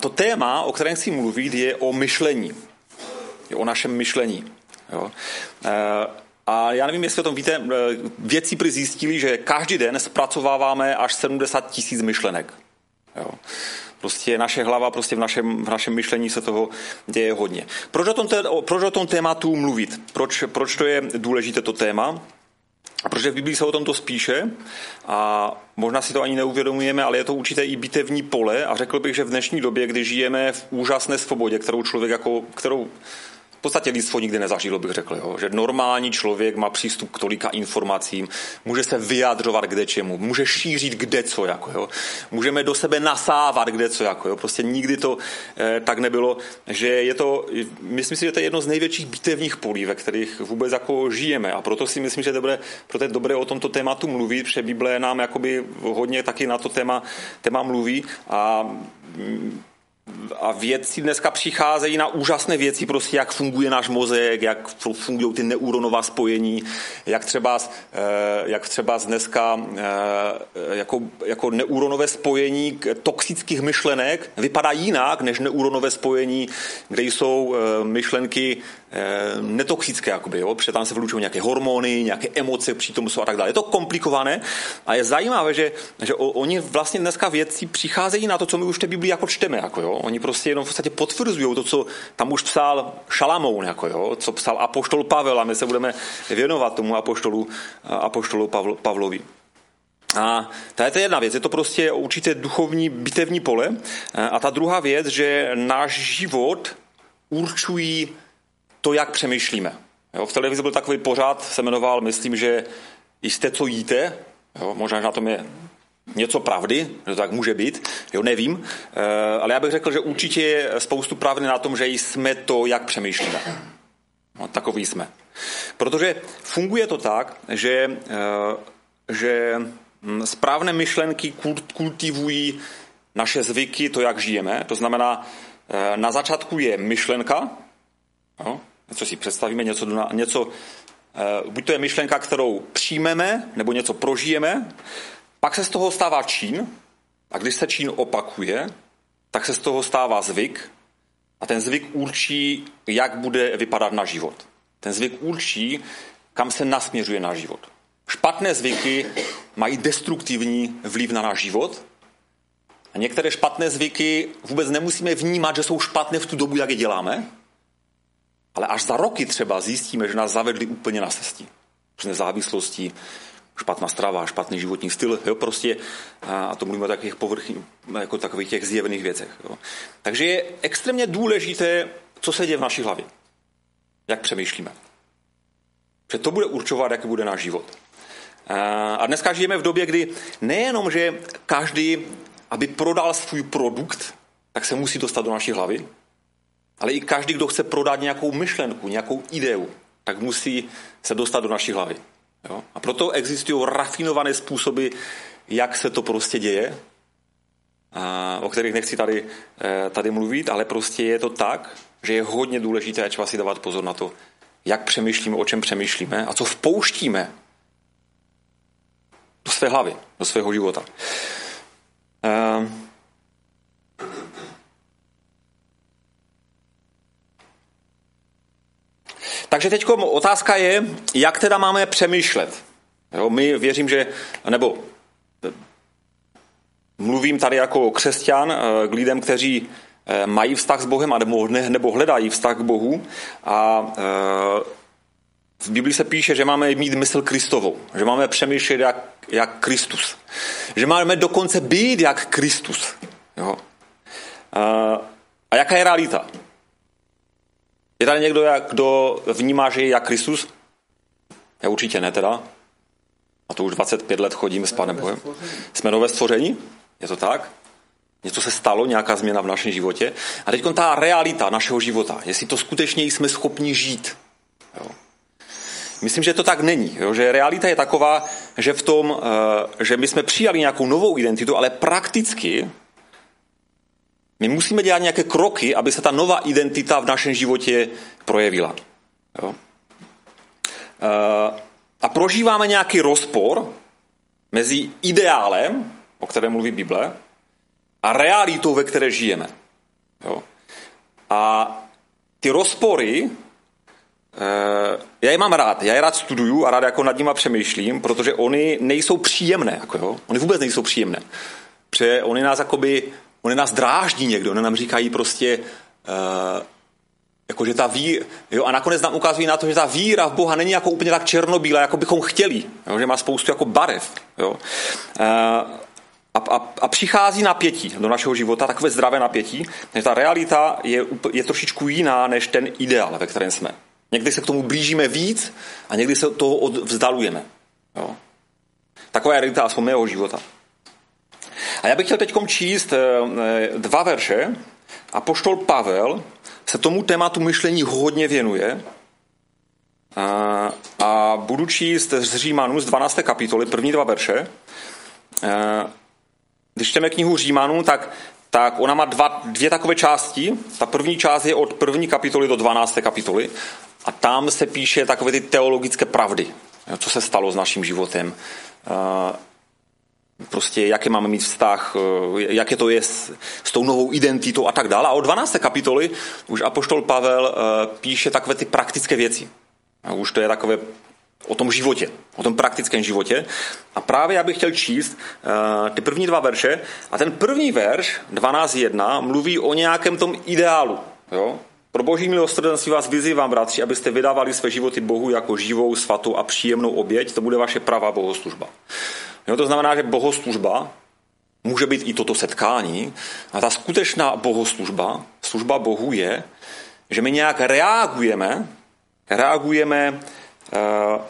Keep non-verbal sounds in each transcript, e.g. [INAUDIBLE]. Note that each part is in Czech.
to téma, o kterém chci mluvit, je o myšlení. Je o našem myšlení. Jo. E, a já nevím, jestli o tom víte, e, věci prý zjistili, že každý den zpracováváme až 70 tisíc myšlenek. Jo. Prostě naše hlava, prostě v našem, v našem myšlení se toho děje hodně. Proč o tom, proč o tom tématu mluvit? Proč, proč to je důležité to téma? Protože v Biblii se o tom to spíše a možná si to ani neuvědomujeme, ale je to určité i bitevní pole a řekl bych, že v dnešní době, kdy žijeme v úžasné svobodě, kterou člověk jako, kterou v podstatě lidstvo nikdy nezažilo, bych řekl, jo? že normální člověk má přístup k tolika informacím, může se vyjadřovat kde čemu, může šířit kde co, jako, jo? můžeme do sebe nasávat kde co, jako, jo? prostě nikdy to eh, tak nebylo, že je to, myslím si, že to je jedno z největších bitevních polí, ve kterých vůbec jako žijeme a proto si myslím, že dobré, proto je dobré o tomto tématu mluvit, protože Bible nám jakoby hodně taky na to téma, téma mluví a mm, a vědci dneska přicházejí na úžasné věci, prostě jak funguje náš mozek, jak fungují ty neuronová spojení, jak třeba, eh, jak třeba dneska eh, jako, jako neuronové spojení toxických myšlenek vypadá jinak než neuronové spojení, kde jsou eh, myšlenky netoxické, jakoby, jo? protože tam se vlučují nějaké hormony, nějaké emoce, přítomnost a tak dále. Je to komplikované a je zajímavé, že, že oni vlastně dneska vědci přicházejí na to, co my už v té Biblii jako čteme. Jako, jo? Oni prostě jenom v podstatě potvrzují to, co tam už psal Šalamoun, jako, jo? co psal apoštol Pavel a my se budeme věnovat tomu apoštolu, apoštolu Pavl, Pavlovi. A to je to jedna věc, je to prostě určité duchovní bitevní pole. A ta druhá věc, že náš život určují to, jak přemýšlíme. Jo, v televizi byl takový pořád, se jmenoval, myslím, že jste, co jíte, jo, možná, že na tom je něco pravdy, že to tak může být, jo, nevím, eh, ale já bych řekl, že určitě je spoustu pravdy na tom, že jsme to, jak přemýšlíme. No, takový jsme. Protože funguje to tak, že, eh, že hm, správné myšlenky kultivují naše zvyky, to, jak žijeme. To znamená, eh, na začátku je myšlenka, jo, něco si představíme, něco, něco buď to je myšlenka, kterou přijmeme, nebo něco prožijeme, pak se z toho stává čín a když se čín opakuje, tak se z toho stává zvyk a ten zvyk určí, jak bude vypadat na život. Ten zvyk určí, kam se nasměřuje náš život. Špatné zvyky mají destruktivní vliv na náš život a některé špatné zvyky vůbec nemusíme vnímat, že jsou špatné v tu dobu, jak je děláme, ale až za roky třeba zjistíme, že nás zavedli úplně na cestí. Různé závislosti, špatná strava, špatný životní styl, jo, prostě, a to mluvíme o takových povrchních, jako takových těch zjevných věcech. Jo. Takže je extrémně důležité, co se děje v naší hlavě. Jak přemýšlíme. Že to bude určovat, jaký bude náš život. A dneska žijeme v době, kdy nejenom, že každý, aby prodal svůj produkt, tak se musí dostat do naší hlavy, ale i každý, kdo chce prodat nějakou myšlenku, nějakou ideu, tak musí se dostat do naší hlavy. Jo? A proto existují rafinované způsoby, jak se to prostě děje, a, o kterých nechci tady, eh, tady mluvit, ale prostě je to tak, že je hodně důležité, třeba si dávat pozor na to, jak přemýšlíme, o čem přemýšlíme a co vpouštíme do své hlavy, do svého života. Um, Takže teď otázka je, jak teda máme přemýšlet. Jo, my věřím, že, nebo mluvím tady jako křesťan eh, k lidem, kteří eh, mají vztah s Bohem nebo, nebo hledají vztah k Bohu a eh, v Biblii se píše, že máme mít mysl Kristovou, že máme přemýšlet jak, jak Kristus, že máme dokonce být jak Kristus. Jo. A jaká je realita? Je tady někdo, jak, kdo vnímá, že je jak Kristus? Já určitě ne teda. A to už 25 let chodím s Panem Bohem. Jsme nové stvoření? Je to tak? Něco se stalo, nějaká změna v našem životě. A teď ta realita našeho života, jestli to skutečně jsme schopni žít. Jo. Myslím, že to tak není. Jo? Že realita je taková, že v tom, eh, že my jsme přijali nějakou novou identitu, ale prakticky my musíme dělat nějaké kroky, aby se ta nová identita v našem životě projevila. Jo? Eh, a prožíváme nějaký rozpor mezi ideálem, o kterém mluví Bible, a realitou, ve které žijeme. Jo? A ty rozpory, eh, já je mám rád, já je rád studuju a rád jako nad nima přemýšlím, protože oni nejsou příjemné, jako jo? oni vůbec nejsou příjemné. Protože oni nás jakoby, oni nás dráždí někdo, oni nám říkají prostě, uh, jako že ta víra, jo, a nakonec nám ukazují na to, že ta víra v Boha není jako úplně tak černobílá, jako bychom chtěli, jo, že má spoustu jako barev. Jo. Uh, a, a, a přichází napětí do našeho života, takové zdravé napětí, že ta realita je, je trošičku jiná než ten ideál, ve kterém jsme. Někdy se k tomu blížíme víc a někdy se toho vzdalujeme. Jo. Taková je realita aspoň mého života. A já bych chtěl teď číst eh, eh, dva verše. A poštol Pavel se tomu tématu myšlení hodně věnuje. A, a budu číst z Římanů z 12. kapitoly, první dva verše. A, když čteme knihu Římanů, tak, tak ona má dva, dvě takové části. Ta první část je od první kapitoly do 12. kapitoly a tam se píše takové ty teologické pravdy, co se stalo s naším životem, prostě jaké máme mít vztah, jaké to je s, s tou novou identitou a tak dále. A od 12. kapitoly už Apoštol Pavel píše takové ty praktické věci. A už to je takové o tom životě, o tom praktickém životě. A právě já bych chtěl číst uh, ty první dva verše. A ten první verš, 12.1, mluví o nějakém tom ideálu. Jo? Pro boží milosrdenství vás vyzývám, bratři, abyste vydávali své životy Bohu jako živou, svatou a příjemnou oběť. To bude vaše pravá bohoslužba. Jo, to znamená, že bohoslužba může být i toto setkání. A ta skutečná bohoslužba, služba Bohu je, že my nějak reagujeme, reagujeme Eh,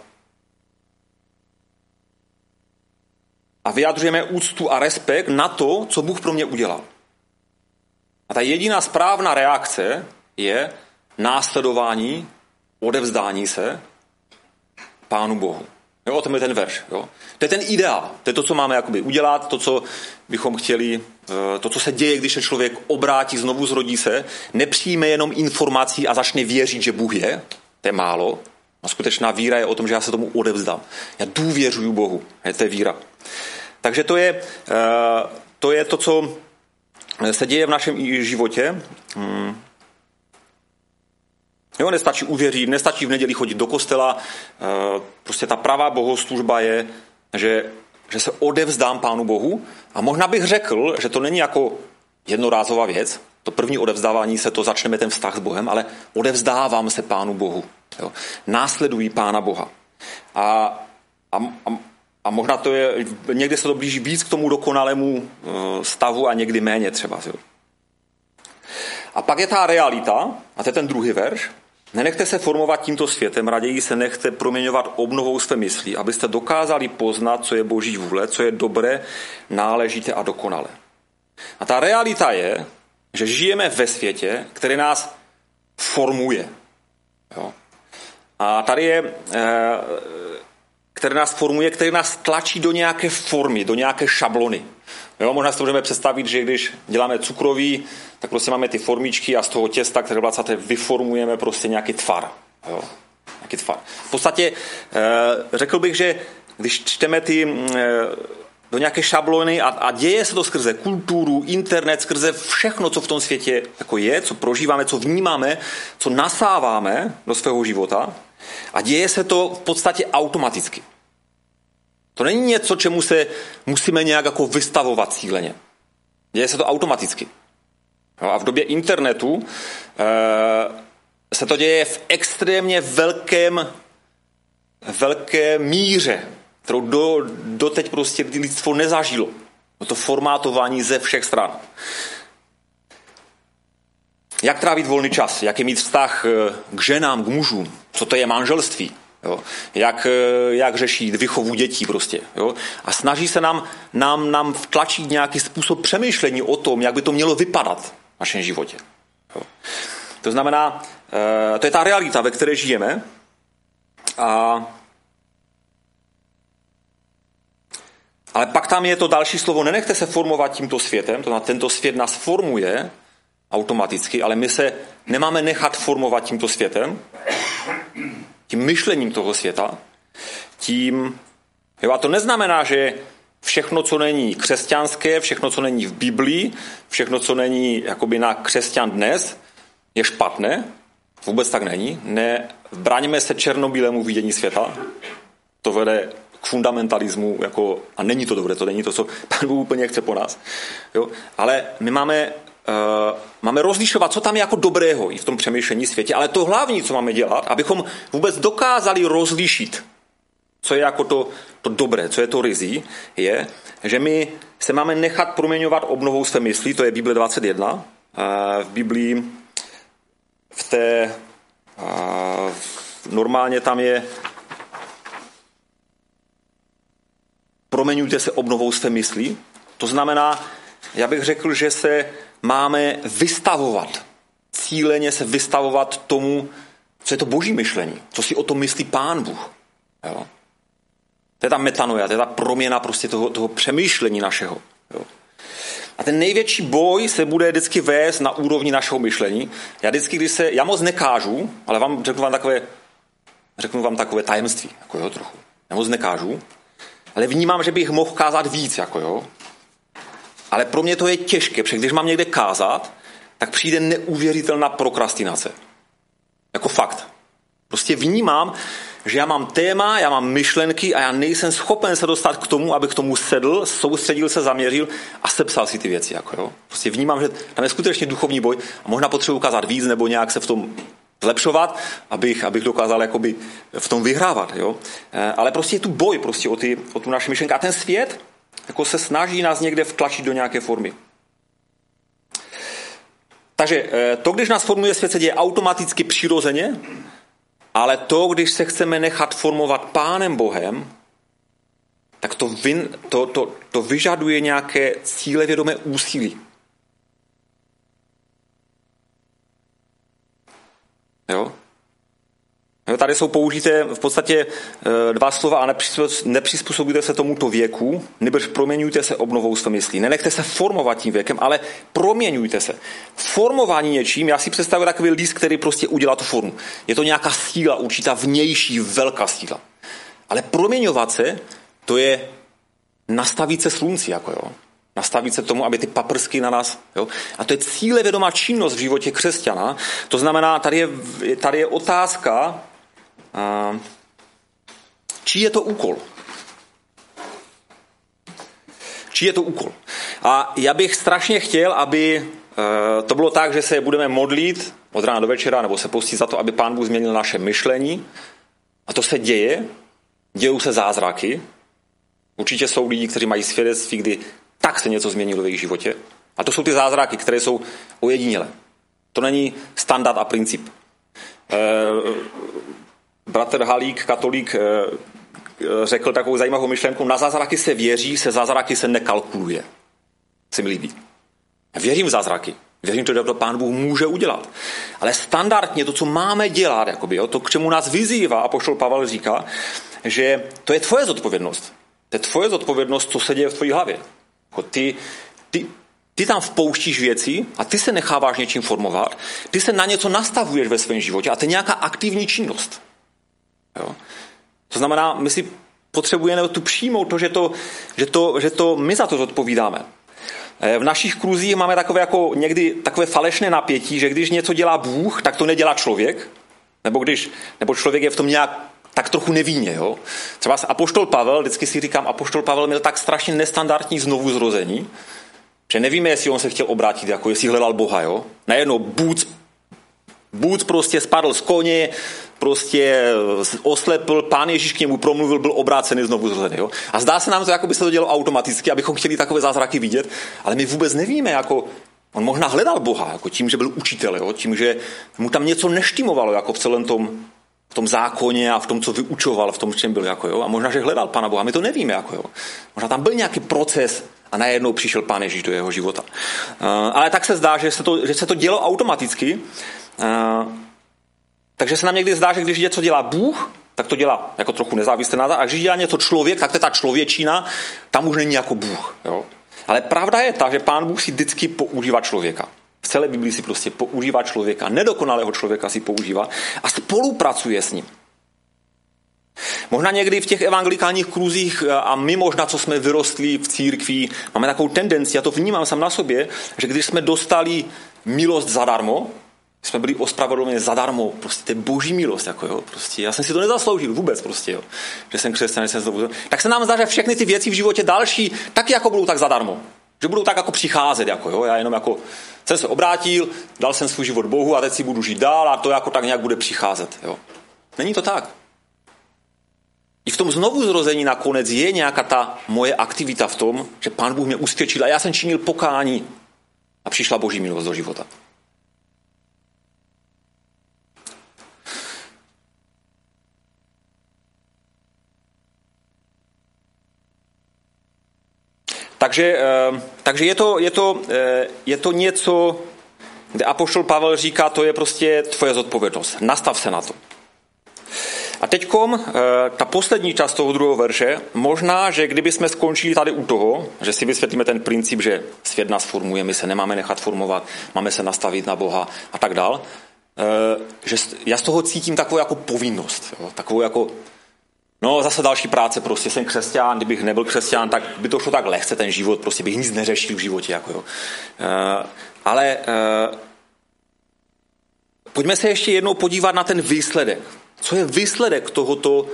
a vyjadřujeme úctu a respekt na to, co Bůh pro mě udělal. A ta jediná správná reakce je následování, odevzdání se Pánu Bohu. Jo, o tom je ten verš. Jo. To je ten ideál. To je to, co máme jakoby udělat, to, co bychom chtěli, eh, to, co se děje, když se člověk obrátí, znovu zrodí se, nepřijme jenom informací a začne věřit, že Bůh je, to je málo, a skutečná víra je o tom, že já se tomu odevzdám. Já důvěřuju Bohu. Je to je víra. Takže to je, eh, to je to, co se děje v našem životě. Jo, nestačí uvěřit, nestačí v neděli chodit do kostela. Eh, prostě ta pravá bohoslužba je, že, že se odevzdám Pánu Bohu. A možná bych řekl, že to není jako jednorázová věc. To první odevzdávání se to začneme ten vztah s Bohem, ale odevzdávám se Pánu Bohu. Jo. Následují Pána Boha. A, a, a, a možná to je, někdy se to blíží víc k tomu dokonalému eh, stavu a někdy méně třeba. Jo. A pak je ta realita, a to je ten druhý verš, Nenechte se formovat tímto světem, raději se nechte proměňovat obnovou své mysli, abyste dokázali poznat, co je boží vůle, co je dobré, náležité a dokonalé. A ta realita je, že žijeme ve světě, který nás formuje. Jo. A tady je, eh, který nás formuje, který nás tlačí do nějaké formy, do nějaké šablony. Jo, možná si to můžeme představit, že když děláme cukroví, tak prostě máme ty formičky a z toho těsta, které vlastně vyformujeme prostě nějaký tvar. Jo, nějaký tvar. V podstatě eh, řekl bych, že když čteme ty eh, do nějaké šablony a, a děje se to skrze kulturu, internet, skrze všechno, co v tom světě jako je, co prožíváme, co vnímáme, co nasáváme do svého života, a děje se to v podstatě automaticky. To není něco, čemu se musíme nějak jako vystavovat cíleně. Děje se to automaticky. a v době internetu e, se to děje v extrémně velkém, velké míře, kterou do, doteď prostě lidstvo nezažilo. To formátování ze všech stran. Jak trávit volný čas? Jak je mít vztah eh, k ženám, k mužům? Co to je manželství? Jo? Jak, eh, jak řešit vychovu dětí prostě. Jo? A snaží se nám, nám, nám vtlačit nějaký způsob přemýšlení o tom, jak by to mělo vypadat v našem životě. Jo? To znamená, eh, to je ta realita, ve které žijeme. A ale pak tam je to další slovo, nenechte se formovat tímto světem, to znamená, tento svět nás formuje, automaticky, ale my se nemáme nechat formovat tímto světem, tím myšlením toho světa, tím, jo, a to neznamená, že, všechno, co není křesťanské, všechno, co není v Biblii, všechno, co není jakoby na křesťan dnes, je špatné. Vůbec tak není. Ne, bráníme se černobílému vidění světa. To vede k fundamentalismu, jako, a není to dobré, to není to, co [LAUGHS] Bůh úplně chce po nás. Jo? Ale my máme, máme rozlišovat, co tam je jako dobrého i v tom přemýšlení světě, ale to hlavní, co máme dělat, abychom vůbec dokázali rozlišit, co je jako to, to dobré, co je to rizí, je, že my se máme nechat proměňovat obnovou své mysli, to je Bible 21. Uh, v Biblii v té uh, normálně tam je proměňujte se obnovou své mysli. To znamená, já bych řekl, že se máme vystavovat, cíleně se vystavovat tomu, co je to boží myšlení, co si o tom myslí pán Bůh. Jo? To je ta metanoja, to je ta proměna prostě toho, toho přemýšlení našeho. Jo? A ten největší boj se bude vždycky vést na úrovni našeho myšlení. Já vždycky, když se, já moc nekážu, ale vám řeknu vám takové, řeknu vám takové tajemství, jako jo, trochu. Já moc nekážu, ale vnímám, že bych mohl kázat víc, jako jo. Ale pro mě to je těžké, protože když mám někde kázat, tak přijde neuvěřitelná prokrastinace. Jako fakt. Prostě vnímám, že já mám téma, já mám myšlenky a já nejsem schopen se dostat k tomu, abych k tomu sedl, soustředil se, zaměřil a sepsal si ty věci. Jako jo. Prostě vnímám, že tam je skutečně duchovní boj a možná potřebuji ukázat víc nebo nějak se v tom zlepšovat, abych, abych dokázal jakoby v tom vyhrávat. Jo? Eh, ale prostě je tu boj prostě o, ty, o tu naši myšlenku. A ten svět jako se snaží nás někde vtlačit do nějaké formy. Takže eh, to, když nás formuje svět, se děje automaticky přirozeně, ale to, když se chceme nechat formovat Pánem Bohem, tak to, vin, to, to, to vyžaduje nějaké cílevědomé úsilí. Jo? Jo, tady jsou použité v podstatě e, dva slova a nepřizpůsobujte se tomuto věku, nebož proměňujte se obnovou své myslí. Nenechte se formovat tím věkem, ale proměňujte se. Formování něčím, já si představuji takový líst, který prostě udělá tu formu. Je to nějaká síla, určitá vnější, velká síla. Ale proměňovat se, to je nastavit se slunci, jako jo nastavit se tomu, aby ty paprsky na nás... Jo? A to je cíle vědomá činnost v životě křesťana. To znamená, tady je, tady je otázka, čí je to úkol. Čí je to úkol. A já bych strašně chtěl, aby e, to bylo tak, že se budeme modlit od rána do večera, nebo se postit za to, aby Pán Bůh změnil naše myšlení. A to se děje, dějou se zázraky. Určitě jsou lidi, kteří mají svědectví, kdy tak se něco změnilo v jejich životě. A to jsou ty zázraky, které jsou ojedinělé. To není standard a princip. Bratr Halík, katolík, e, řekl takovou zajímavou myšlenku, na zázraky se věří, se zázraky se nekalkuluje. Se mi líbí. Věřím v zázraky. Věřím, že to pán Bůh může udělat. Ale standardně to, co máme dělat, jakoby, jo, to, k čemu nás vyzývá, a pošel Pavel říká, že to je tvoje zodpovědnost. To je tvoje zodpovědnost, co se děje v tvojí hlavě. Jako ty, ty, ty tam vpouštíš věci a ty se necháváš něčím formovat, ty se na něco nastavuješ ve svém životě a to je nějaká aktivní činnost. Jo? To znamená, my si potřebujeme tu přijmout to, že to, že to, že to my za to zodpovídáme. Eh, v našich kruzích máme takové jako někdy takové falešné napětí, že když něco dělá Bůh, tak to nedělá člověk, nebo když, nebo člověk je v tom nějak tak trochu nevíně. Jo? Třeba Apoštol Pavel, vždycky si říkám, Apoštol Pavel měl tak strašně nestandardní znovu zrození, že nevíme, jestli on se chtěl obrátit, jako jestli hledal Boha. Jo? Najednou bůc, bůc prostě spadl z koně, prostě oslepl, pán Ježíš k němu promluvil, byl obrácený znovu zrozený. Jo? A zdá se nám to, jako by se to dělo automaticky, abychom chtěli takové zázraky vidět, ale my vůbec nevíme, jako On možná hledal Boha, jako tím, že byl učitel, jo? tím, že mu tam něco neštimovalo jako v celém tom v tom zákoně a v tom, co vyučoval, v tom, čem byl. Jako, jo? A možná, že hledal Pana Boha, my to nevíme. Jako, jo? Možná tam byl nějaký proces a najednou přišel Pán Ježíš do jeho života. Uh, ale tak se zdá, že se to, že se to dělo automaticky. Uh, takže se nám někdy zdá, že když něco dělá Bůh, tak to dělá jako trochu nezávisle na A když dělá něco člověk, tak to je ta člověčina, tam už není jako Bůh. Jo? Ale pravda je ta, že Pán Bůh si vždycky používá člověka. V celé Biblii si prostě používá člověka, nedokonalého člověka si používá a spolupracuje s ním. Možná někdy v těch evangelikálních kruzích a my možná, co jsme vyrostli v církvi, máme takovou tendenci, já to vnímám sám na sobě, že když jsme dostali milost zadarmo, jsme byli ospravedlněni zadarmo, prostě to je boží milost, jako jo, prostě já jsem si to nezasloužil vůbec, prostě jo, že jsem křesťan, jsem to, tak se nám zdá, že všechny ty věci v životě další taky jako budou tak zadarmo, že budou tak jako přicházet, jako jo, já jenom jako jsem se obrátil, dal jsem svůj život Bohu a teď si budu žít dál a to jako tak nějak bude přicházet, jo. Není to tak. I v tom znovu zrození nakonec je nějaká ta moje aktivita v tom, že Pán Bůh mě usvědčil a já jsem činil pokání a přišla boží milost do života. Takže, eh, takže je, to, je, to, eh, je to něco, kde Apoštol Pavel říká, to je prostě tvoje zodpovědnost. Nastav se na to. A teďkom eh, ta poslední část toho druhého verše, možná, že kdyby jsme skončili tady u toho, že si vysvětlíme ten princip, že svět nás formuje, my se nemáme nechat formovat, máme se nastavit na Boha a tak dál, že já z toho cítím takovou jako povinnost, takovou jako No, zase další práce, prostě jsem křesťan, kdybych nebyl křesťan, tak by to šlo tak lehce ten život, prostě bych nic neřešil v životě. Jako jo. Uh, ale uh, pojďme se ještě jednou podívat na ten výsledek. Co je výsledek tohoto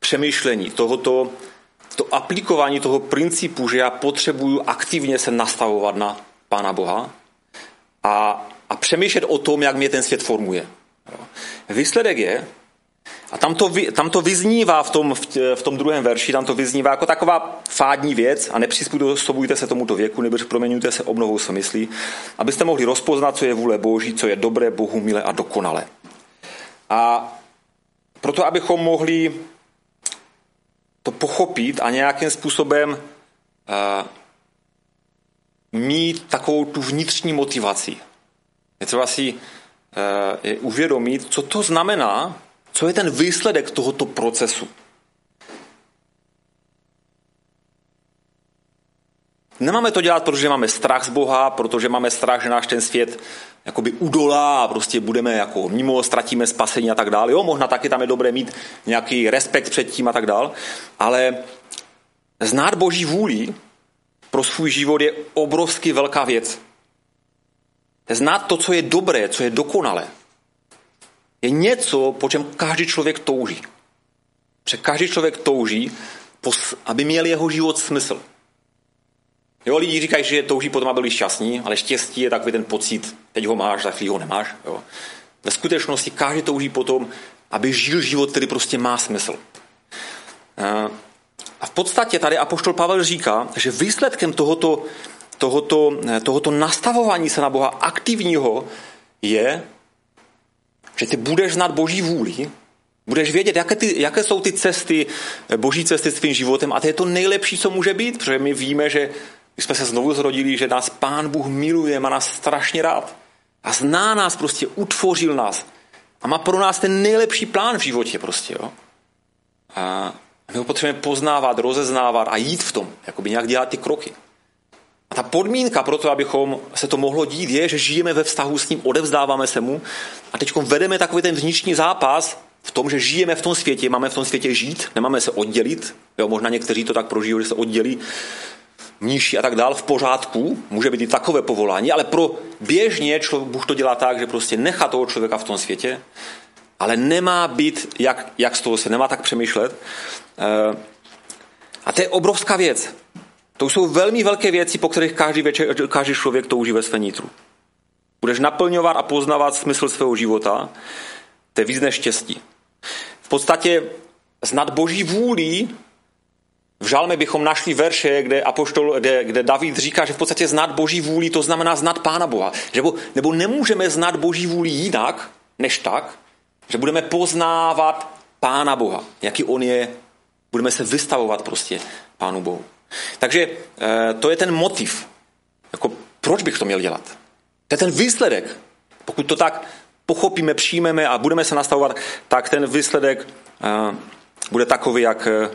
přemýšlení, tohoto to aplikování toho principu, že já potřebuju aktivně se nastavovat na Pána Boha a, a přemýšlet o tom, jak mě ten svět formuje. Výsledek je, a tam to, tam to vyznívá v tom, v tom druhém verši, tam to vyznívá jako taková fádní věc a nepřizpůsobujte se tomuto věku, nebo proměňujte se obnovou své myslí, abyste mohli rozpoznat, co je vůle Boží, co je dobré, Bohu milé a dokonale. A proto, abychom mohli to pochopit a nějakým způsobem uh, mít takovou tu vnitřní motivaci. Je třeba si uh, uvědomit, co to znamená co je ten výsledek tohoto procesu? Nemáme to dělat, protože máme strach z Boha, protože máme strach, že náš ten svět jakoby udolá a prostě budeme jako mimo, ztratíme spasení a tak dále. Jo, možná taky tam je dobré mít nějaký respekt před tím a tak dále, ale znát Boží vůli pro svůj život je obrovsky velká věc. Znát to, co je dobré, co je dokonalé je něco, po čem každý člověk touží. Protože každý člověk touží, aby měl jeho život smysl. Jo, lidi říkají, že touží potom, aby byli šťastní, ale štěstí je takový ten pocit, teď ho máš, za chvíli ho nemáš. Jo. Ve skutečnosti každý touží potom, aby žil život, který prostě má smysl. A v podstatě tady Apoštol Pavel říká, že výsledkem tohoto, tohoto, tohoto nastavování se na Boha aktivního je, že ty budeš znát Boží vůli, budeš vědět, jaké, ty, jaké jsou ty cesty, Boží cesty s tvým životem a to je to nejlepší, co může být, protože my víme, že my jsme se znovu zrodili, že nás Pán Bůh miluje, má nás strašně rád a zná nás prostě, utvořil nás a má pro nás ten nejlepší plán v životě prostě, jo. A my ho potřebujeme poznávat, rozeznávat a jít v tom, jakoby nějak dělat ty kroky. A ta podmínka pro to, abychom se to mohlo dít, je, že žijeme ve vztahu s ním, odevzdáváme se mu a teď vedeme takový ten vnitřní zápas v tom, že žijeme v tom světě, máme v tom světě žít, nemáme se oddělit. Jo, možná někteří to tak prožijou, že se oddělí mníši a tak dál v pořádku, může být i takové povolání, ale pro běžně člověk, Bůh to dělá tak, že prostě nechá toho člověka v tom světě, ale nemá být, jak, jak z toho se nemá tak přemýšlet. Eh, a to je obrovská věc. To jsou velmi velké věci, po kterých každý, večer, každý člověk touží ve své nitru. Budeš naplňovat a poznávat smysl svého života, to je víc než štěstí. V podstatě znat Boží vůli, v žalme bychom našli verše, kde, apoštol, kde, kde David říká, že v podstatě znát Boží vůli, to znamená znát Pána Boha. Že, nebo nemůžeme znát Boží vůli jinak, než tak, že budeme poznávat Pána Boha, jaký On je, budeme se vystavovat prostě Pánu Bohu. Takže eh, to je ten motiv. Jako, proč bych to měl dělat? To je ten výsledek. Pokud to tak pochopíme, přijmeme a budeme se nastavovat, tak ten výsledek eh, bude takový, jak, eh,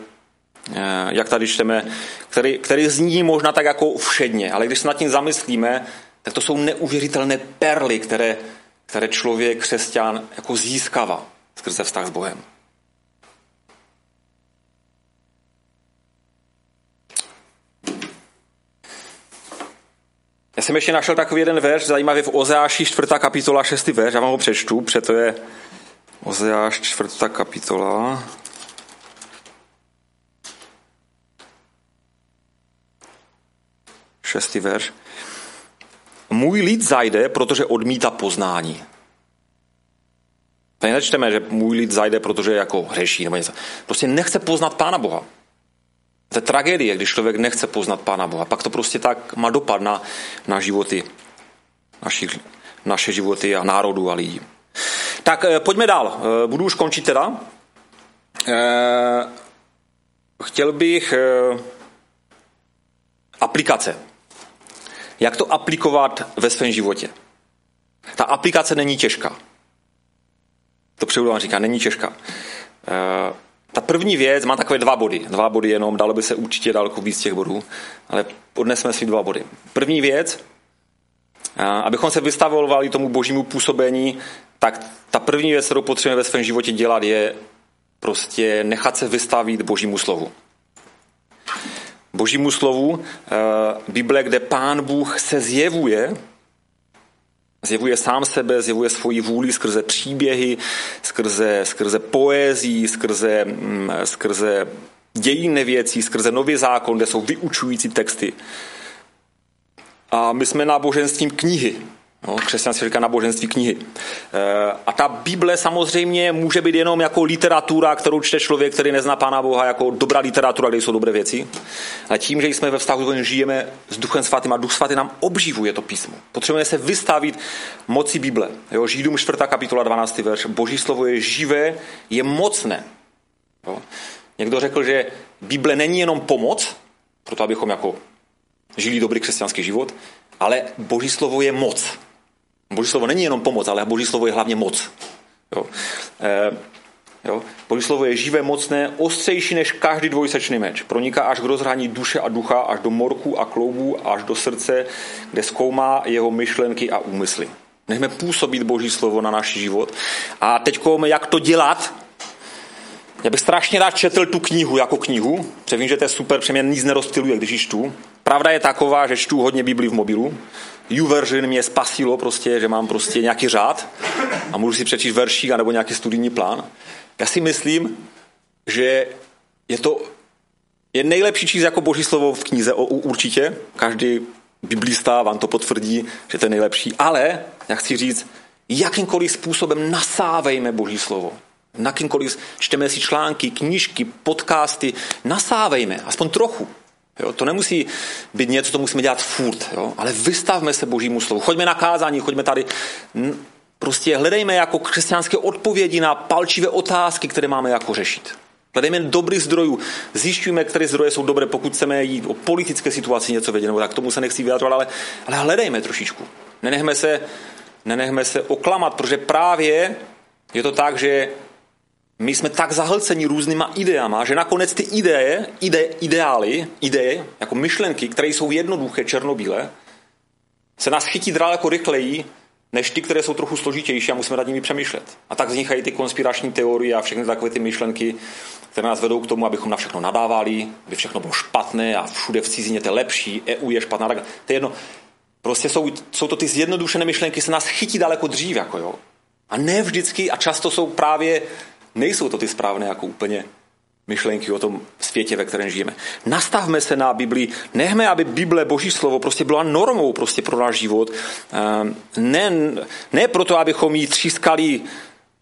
jak tady čteme, který, který zní možná tak jako všedně, ale když se nad tím zamyslíme, tak to jsou neuvěřitelné perly, které, které člověk, křesťan, jako získává skrze vztah s Bohem. Jsem ještě našel takový jeden verš, zajímavý v Ozeáši 4. kapitola 6. verš, já vám ho přečtu, protože to je Ozeáš 4. kapitola. Šestý verš. Můj lid zajde, protože odmítá poznání. Tady nečteme, že můj lid zajde, protože jako hřeší nebo něco. Prostě nechce poznat Pána Boha. To je tragédie, když člověk nechce poznat Pána Boha. Pak to prostě tak má dopad na, na životy, našich, naše životy a národů a lidí. Tak eh, pojďme dál. Eh, budu už končit teda. Eh, chtěl bych aplikace. Jak to aplikovat ve svém životě? Ta aplikace není těžká. To převodu říká, není těžká. Ta první věc má takové dva body. Dva body jenom, dalo by se určitě daleko víc těch bodů, ale odnesme si dva body. První věc, abychom se vystavovali tomu božímu působení, tak ta první věc, kterou potřebujeme ve svém životě dělat, je prostě nechat se vystavit božímu slovu. Božímu slovu, Bible, kde pán Bůh se zjevuje, Zjevuje sám sebe, zjevuje svoji vůli skrze příběhy, skrze, skrze poézii, skrze, mm, skrze dějiny věcí, skrze nový zákon, kde jsou vyučující texty. A my jsme náboženstvím knihy. No, křesťanství říká náboženství knihy. E, a ta Bible samozřejmě může být jenom jako literatura, kterou čte člověk, který nezná Pána Boha, jako dobrá literatura, kde jsou dobré věci. Ale tím, že jsme ve vztahu, že žijeme s Duchem Svatým a Duch Svatý nám obživuje to písmo. Potřebujeme se vystavit moci Bible. Jo, Židům 4. kapitola 12. verš. Boží slovo je živé, je mocné. Jo. Někdo řekl, že Bible není jenom pomoc, proto abychom jako žili dobrý křesťanský život, ale Boží slovo je moc. Boží slovo není jenom pomoc, ale Boží slovo je hlavně moc. Jo. E, jo. Boží slovo je živé, mocné, ostřejší než každý dvojsečný meč. Proniká až k rozhraní duše a ducha, až do morku a kloubů, až do srdce, kde zkoumá jeho myšlenky a úmysly. Nechme působit Boží slovo na náš život. A teď jak to dělat, já bych strašně rád četl tu knihu jako knihu, protože vím, že to je super, protože mě nic nerozptiluje, když ji čtu. Pravda je taková, že čtu hodně Bibli v mobilu. YouVersion mě spasilo prostě, že mám prostě nějaký řád a můžu si přečíst veršík nebo nějaký studijní plán. Já si myslím, že je to je nejlepší číst jako boží slovo v knize určitě. Každý biblista vám to potvrdí, že to je nejlepší. Ale, jak chci říct, jakýmkoliv způsobem nasávejme boží slovo. Na kýmkoliv čteme si články, knížky, podcasty, nasávejme, aspoň trochu. Jo, to nemusí být něco, co musíme dělat furt, jo, ale vystavme se božímu slovu. Choďme na kázání, choďme tady. Prostě hledejme jako křesťanské odpovědi na palčivé otázky, které máme jako řešit. Hledejme dobrý zdrojů, zjišťujeme, které zdroje jsou dobré, pokud chceme jít o politické situaci něco vědět, nebo tak tomu se nechci vyjadřovat, ale, ale hledejme trošičku. Nenechme se, nenechme se oklamat, protože právě je to tak, že my jsme tak zahlceni různýma ideama, že nakonec ty ideje, ide, ideály, ideje, jako myšlenky, které jsou jednoduché, černobílé, se nás chytí daleko rychleji, než ty, které jsou trochu složitější a musíme nad nimi přemýšlet. A tak vznikají ty konspirační teorie a všechny takové ty myšlenky, které nás vedou k tomu, abychom na všechno nadávali, aby všechno bylo špatné a všude v cizině to je lepší, EU je špatná. Tak to je jedno. Prostě jsou, jsou to ty zjednodušené myšlenky, se nás chytí daleko dřív. Jako jo. A ne vždycky a často jsou právě nejsou to ty správné jako úplně myšlenky o tom světě, ve kterém žijeme. Nastavme se na Bibli, nechme, aby Bible, Boží slovo, prostě byla normou prostě pro náš život. Ehm, ne, ne proto, abychom ji třískali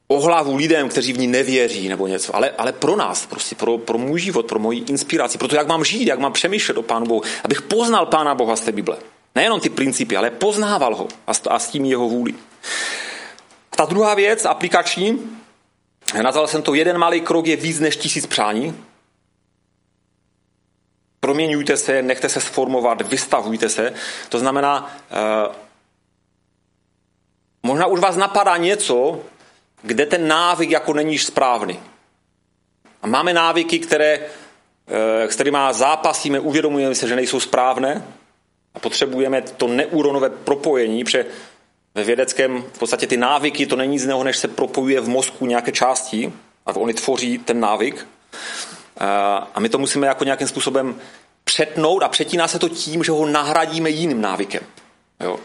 o hlavu lidem, kteří v ní nevěří nebo něco, ale, ale pro nás, prostě pro, pro můj život, pro moji inspiraci, pro to, jak mám žít, jak mám přemýšlet o Pánu Bohu, abych poznal Pána Boha z té Bible. Nejenom ty principy, ale poznával ho a, a s tím jeho vůli. Ta druhá věc, aplikační, Nazval jsem to jeden malý krok je víc než tisíc přání. Proměňujte se, nechte se sformovat, vystavujte se. To znamená, eh, možná už vás napadá něco, kde ten návyk jako není správný. A máme návyky, které, eh, s kterými zápasíme, uvědomujeme se, že nejsou správné a potřebujeme to neúronové propojení, protože ve vědeckém v podstatě ty návyky, to není nic jiného, než se propojuje v mozku nějaké části a oni tvoří ten návyk. A my to musíme jako nějakým způsobem přetnout a přetíná se to tím, že ho nahradíme jiným návykem. Jo?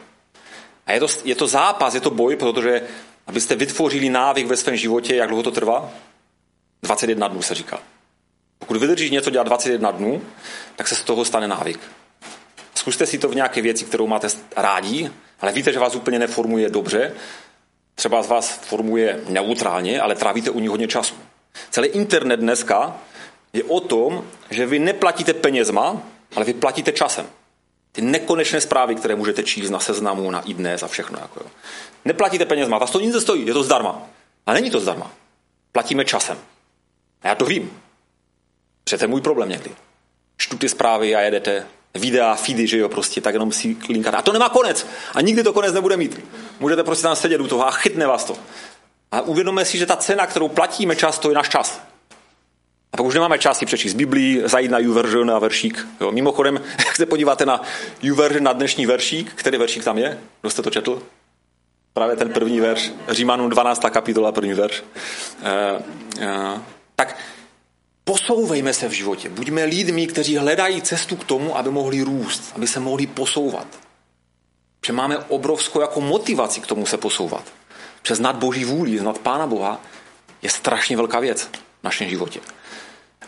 A je to, je to zápas, je to boj, protože abyste vytvořili návyk ve svém životě, jak dlouho to trvá? 21 dnů se říká. Pokud vydržíš něco dělat 21 dnů, tak se z toho stane návyk. Zkuste si to v nějaké věci, kterou máte rádi, ale víte, že vás úplně neformuje dobře. Třeba z vás formuje neutrálně, ale trávíte u ní hodně času. Celý internet dneska je o tom, že vy neplatíte penězma, ale vy platíte časem. Ty nekonečné zprávy, které můžete číst na seznamu, na iDnes a všechno. Jako jo. Neplatíte penězma, vás to nic nestojí, je to zdarma. A není to zdarma. Platíme časem. A já to vím. Přece můj problém někdy. Čtu ty zprávy a jedete videa, feedy, že jo, prostě, tak jenom si linkáte. A to nemá konec. A nikdy to konec nebude mít. Můžete prostě tam sedět u toho a chytne vás to. A uvědomíme si, že ta cena, kterou platíme často, je náš čas. A pak už nemáme čas si přečíst Biblii, zajít na YouVersion a veršík. Jo. Mimochodem, [LAUGHS] jak se podíváte na YouVersion, na dnešní veršík, který veršík tam je? Kdo jste to četl? Právě ten první verš, Římanům 12. kapitola, první verš. Uh, uh, tak posouvejme se v životě. Buďme lidmi, kteří hledají cestu k tomu, aby mohli růst, aby se mohli posouvat. Že máme obrovskou jako motivaci k tomu se posouvat. Přes nad Boží vůli, znat Pána Boha, je strašně velká věc v našem životě.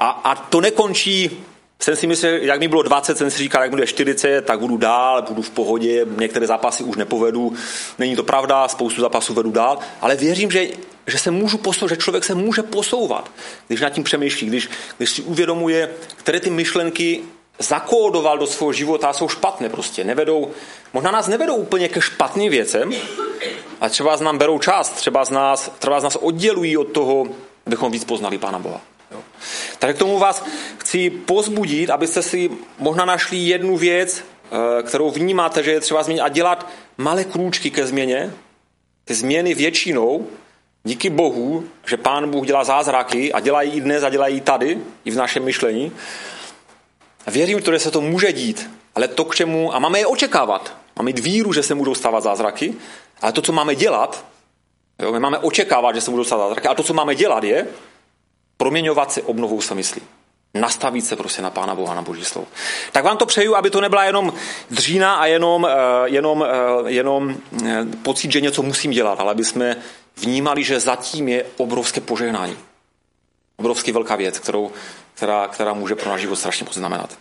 A, a to nekončí, jsem si myslel, jak mi bylo 20, jsem si říkal, jak bude 40, tak budu dál, budu v pohodě, některé zápasy už nepovedu. Není to pravda, spoustu zápasů vedu dál, ale věřím, že, že se můžu posouvat, že člověk se může posouvat, když nad tím přemýšlí, když, když si uvědomuje, které ty myšlenky zakódoval do svého života a jsou špatné prostě. Nevedou, možná nás nevedou úplně ke špatným věcem, a třeba z nám berou část, třeba z nás, třeba z nás oddělují od toho, abychom víc poznali Pána Boha. Takže k tomu vás chci pozbudit, abyste si možná našli jednu věc, eh, kterou vnímáte, že je třeba změnit a dělat malé krůčky ke změně. Ty změny většinou, díky Bohu, že Pán Bůh dělá zázraky a dělají i dnes a dělají tady, i v našem myšlení. A věřím, že se to může dít, ale to k čemu, a máme je očekávat. Máme mít víru, že se budou stávat zázraky, ale to, co máme dělat, jo, my máme očekávat, že se budou stávat zázraky, ale to, co máme dělat, je proměňovat se obnovou se myslí. Nastavit se prostě na Pána Boha, na Boží slovo. Tak vám to přeju, aby to nebyla jenom dřína a jenom, eh, jenom, eh, jenom eh, pocit, že něco musím dělat, ale aby jsme vnímali, že zatím je obrovské požehnání. Obrovský velká věc, kterou, která, která může pro náš život strašně poznamenat.